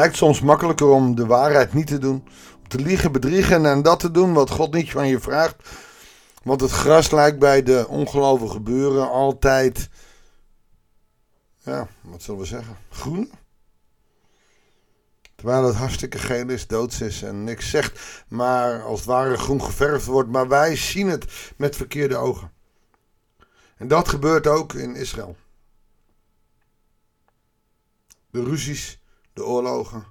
lijkt soms makkelijker om de waarheid niet te doen. Om te liegen, bedriegen en dat te doen wat God niet van je vraagt. Want het gras lijkt bij de ongelovigen gebeuren altijd, ja, wat zullen we zeggen, groen. Terwijl het hartstikke geel is, doods is en niks zegt, maar als het ware groen geverfd wordt. Maar wij zien het met verkeerde ogen. En dat gebeurt ook in Israël. De ruzies, de oorlogen.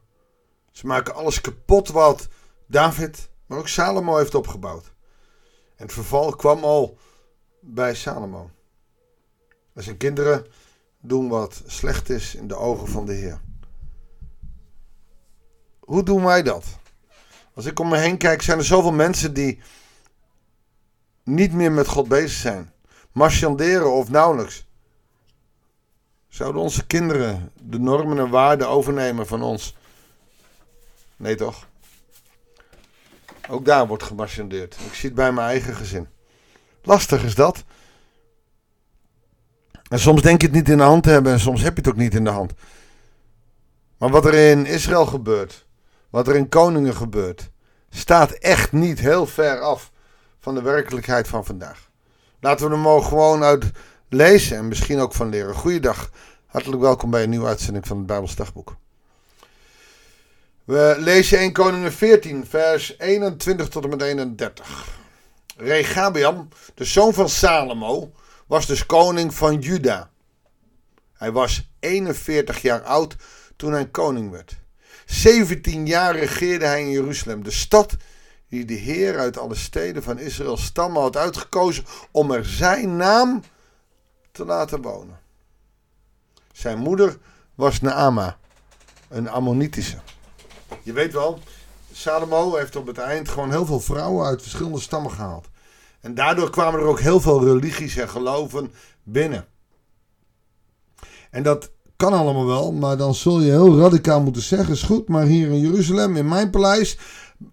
Ze maken alles kapot wat David, maar ook Salomo heeft opgebouwd. En het verval kwam al bij Salomo. En zijn kinderen doen wat slecht is in de ogen van de Heer. Hoe doen wij dat? Als ik om me heen kijk, zijn er zoveel mensen die niet meer met God bezig zijn. Marchanderen of nauwelijks. Zouden onze kinderen de normen en waarden overnemen van ons? Nee toch? Ook daar wordt gemarchandeerd. Ik zie het bij mijn eigen gezin. Lastig is dat. En soms denk je het niet in de hand te hebben en soms heb je het ook niet in de hand. Maar wat er in Israël gebeurt, wat er in koningen gebeurt, staat echt niet heel ver af van de werkelijkheid van vandaag. Laten we mogen gewoon uit lezen en misschien ook van leren. Goeiedag, hartelijk welkom bij een nieuwe uitzending van het Bijbels Dagboek. We lezen 1 Koningen 14, vers 21 tot en met 31. Regabiam, de zoon van Salomo, was dus koning van Juda. Hij was 41 jaar oud toen hij koning werd. 17 jaar regeerde hij in Jeruzalem, de stad die de Heer uit alle steden van Israël stammen had uitgekozen om er zijn naam te laten wonen. Zijn moeder was Naama, een Ammonitische. Je weet wel, Salomo heeft op het eind gewoon heel veel vrouwen uit verschillende stammen gehaald. En daardoor kwamen er ook heel veel religies en geloven binnen. En dat kan allemaal wel, maar dan zul je heel radicaal moeten zeggen: is goed, maar hier in Jeruzalem, in mijn paleis,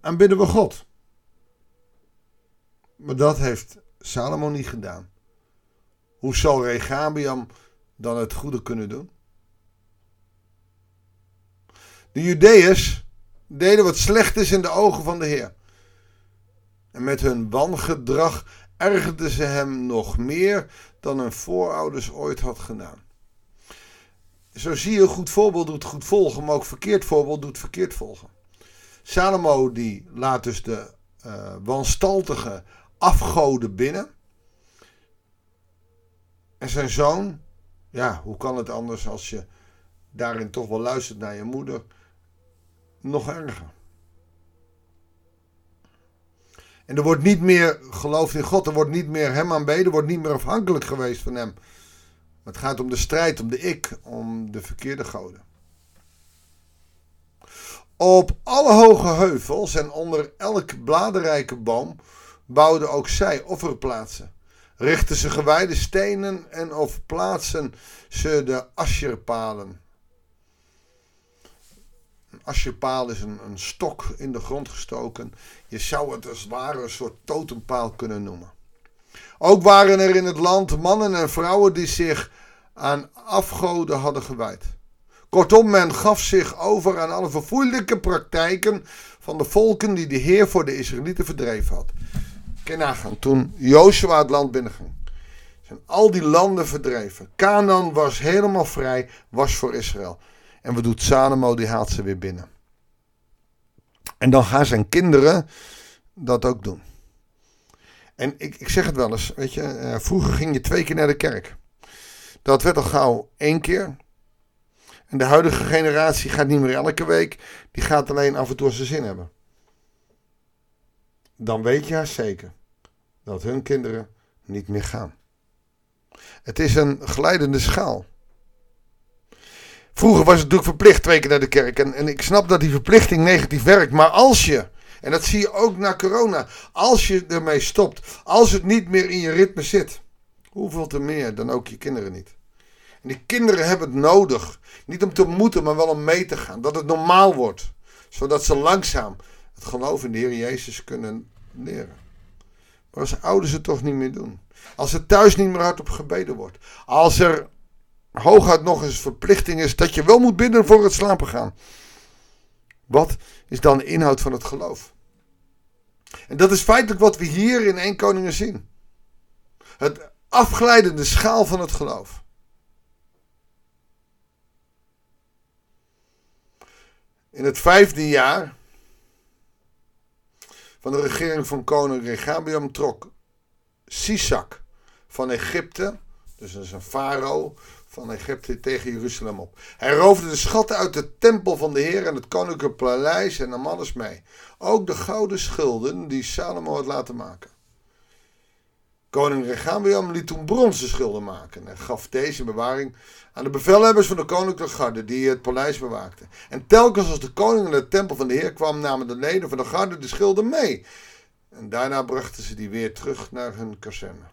aanbidden we God. Maar dat heeft Salomo niet gedaan. Hoe zal Regabiam dan het goede kunnen doen? De Judeërs deden wat slecht is in de ogen van de Heer. En met hun wangedrag ergerden ze hem nog meer dan hun voorouders ooit had gedaan. Zo zie je, goed voorbeeld doet goed volgen, maar ook verkeerd voorbeeld doet verkeerd volgen. Salomo die laat dus de uh, wanstaltige afgoden binnen. En zijn zoon, ja, hoe kan het anders als je daarin toch wel luistert naar je moeder, nog erger. En er wordt niet meer geloofd in God, er wordt niet meer hem aanbeden, er wordt niet meer afhankelijk geweest van hem. Het gaat om de strijd, om de ik, om de verkeerde goden. Op alle hoge heuvels en onder elk bladerrijke boom bouwden ook zij offerplaatsen. Richten ze gewijde stenen en of plaatsen ze de asjerpalen. Een asjerpaal is een, een stok in de grond gestoken. Je zou het als het ware een soort totempaal kunnen noemen. Ook waren er in het land mannen en vrouwen die zich aan afgoden hadden gewijd. Kortom, men gaf zich over aan alle verfoeilijke praktijken van de volken die de Heer voor de Israëlieten verdreven had. Nagaan, toen Jozua het land binnenging, zijn al die landen verdreven. Canaan was helemaal vrij, was voor Israël. En wat doet Salomo? Die haalt ze weer binnen. En dan gaan zijn kinderen dat ook doen. En ik, ik zeg het wel eens, weet je, eh, vroeger ging je twee keer naar de kerk. Dat werd al gauw één keer. En de huidige generatie gaat niet meer elke week, die gaat alleen af en toe zijn zin hebben. Dan weet je zeker dat hun kinderen niet meer gaan. Het is een glijdende schaal. Vroeger was het natuurlijk verplicht twee keer naar de kerk. En, en ik snap dat die verplichting negatief werkt. Maar als je, en dat zie je ook na corona, als je ermee stopt, als het niet meer in je ritme zit, hoeveel te meer dan ook je kinderen niet. En die kinderen hebben het nodig. Niet om te moeten, maar wel om mee te gaan. Dat het normaal wordt. Zodat ze langzaam het geloof in de Heer Jezus kunnen leren. Als ouders het toch niet meer doen. Als er thuis niet meer hardop gebeden wordt. Als er hooguit nog eens verplichting is dat je wel moet bidden voor het slapen gaan. Wat is dan de inhoud van het geloof? En dat is feitelijk wat we hier in 1 Koningen zien. Het afglijdende schaal van het geloof. In het vijfde jaar van de regering van koning Regabiam trok Sisak van Egypte, dus dat is een farao van Egypte, tegen Jeruzalem op. Hij roofde de schatten uit de tempel van de Heer en het koninklijke paleis en nam alles mee. Ook de gouden schilden die Salomo had laten maken. Koning Regabiam liet toen bronzen schilden maken en gaf deze bewaring aan de bevelhebbers van de koninklijke garde die het paleis bewaakten. En telkens als de koning in de tempel van de Heer kwam, namen de leden van de garde de schilden mee. En daarna brachten ze die weer terug naar hun kazerne.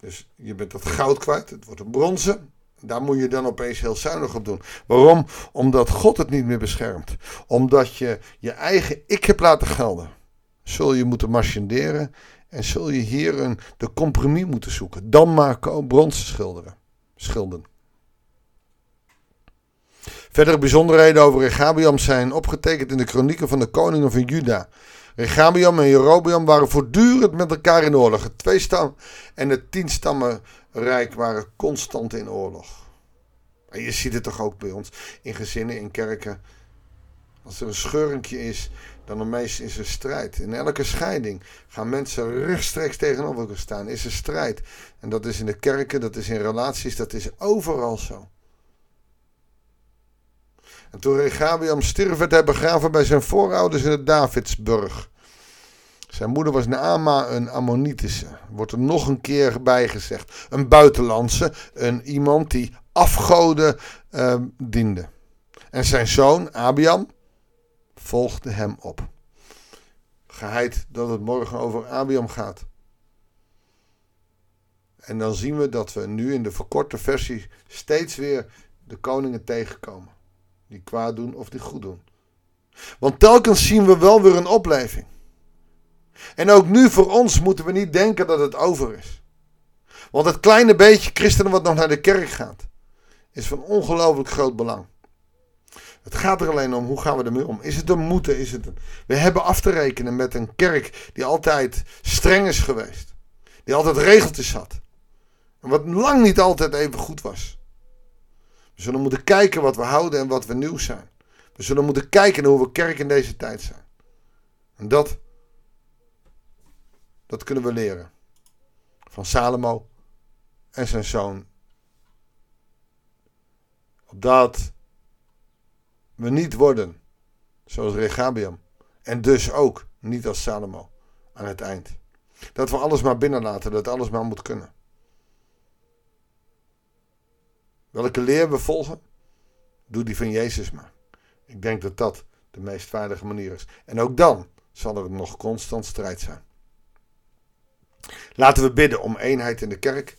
Dus je bent dat goud kwijt, het wordt een bronzen. Daar moet je dan opeens heel zuinig op doen. Waarom? Omdat God het niet meer beschermt. Omdat je je eigen ik hebt laten gelden. Zul je moeten marchanderen en zul je hier een, de compromis moeten zoeken. Dan maar bronzen schilderen. Schilden. Verdere bijzonderheden over Regabiam zijn opgetekend in de kronieken van de koningen van Juda. Regabiam en Jerobeam waren voortdurend met elkaar in oorlog. Het tweestam en het tienstammenrijk waren constant in oorlog. En je ziet het toch ook bij ons in gezinnen, in kerken. Als er een scheurenkje is, dan meest is er strijd. In elke scheiding gaan mensen rechtstreeks tegenover elkaar staan. Is er strijd. En dat is in de kerken, dat is in relaties, dat is overal zo. En toen Regabiam stierf, werd hij begraven bij zijn voorouders in het Davidsburg. Zijn moeder was Naama een Ammonitische. Wordt er nog een keer bij gezegd. Een buitenlandse. Een iemand die afgoden uh, diende. En zijn zoon Abiam volgde hem op. Geheid dat het morgen over Abiam gaat. En dan zien we dat we nu in de verkorte versie steeds weer de koningen tegenkomen. Die kwaad doen of die goed doen. Want telkens zien we wel weer een opleving. En ook nu voor ons moeten we niet denken dat het over is. Want het kleine beetje christenen wat nog naar de kerk gaat, is van ongelooflijk groot belang. Het gaat er alleen om, hoe gaan we ermee om? Is het een moeten? Is het een... We hebben af te rekenen met een kerk die altijd streng is geweest. Die altijd regeltjes had. En wat lang niet altijd even goed was. We zullen moeten kijken wat we houden en wat we nieuw zijn. We zullen moeten kijken naar hoe we kerk in deze tijd zijn. En dat, dat kunnen we leren. Van Salomo en zijn zoon. Opdat we niet worden zoals Regabiam. En dus ook niet als Salomo aan het eind. Dat we alles maar binnenlaten, dat alles maar moet kunnen. Welke leer we volgen? Doe die van Jezus maar. Ik denk dat dat de meest veilige manier is. En ook dan zal er nog constant strijd zijn. Laten we bidden om eenheid in de kerk.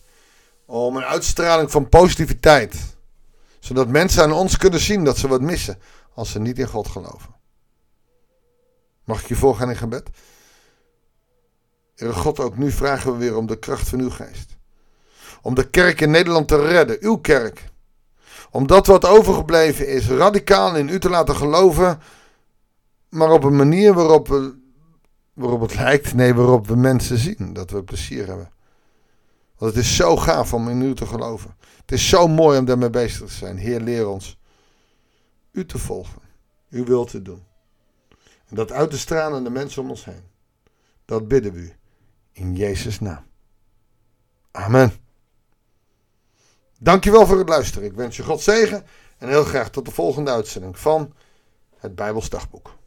Om een uitstraling van positiviteit. Zodat mensen aan ons kunnen zien dat ze wat missen als ze niet in God geloven. Mag ik je voorgaan in gebed? Heere God, ook nu vragen we weer om de kracht van uw geest. Om de kerk in Nederland te redden, uw kerk. Om dat wat overgebleven is radicaal in u te laten geloven, maar op een manier waarop, we, waarop het lijkt, nee, waarop we mensen zien dat we plezier hebben. Want het is zo gaaf om in u te geloven. Het is zo mooi om daarmee bezig te zijn. Heer, leer ons u te volgen, uw wil te doen. En dat uit te stralen aan de mensen om ons heen. Dat bidden we u. In Jezus' naam. Amen. Dankjewel voor het luisteren. Ik wens je God zegen en heel graag tot de volgende uitzending van het Bijbels Dagboek.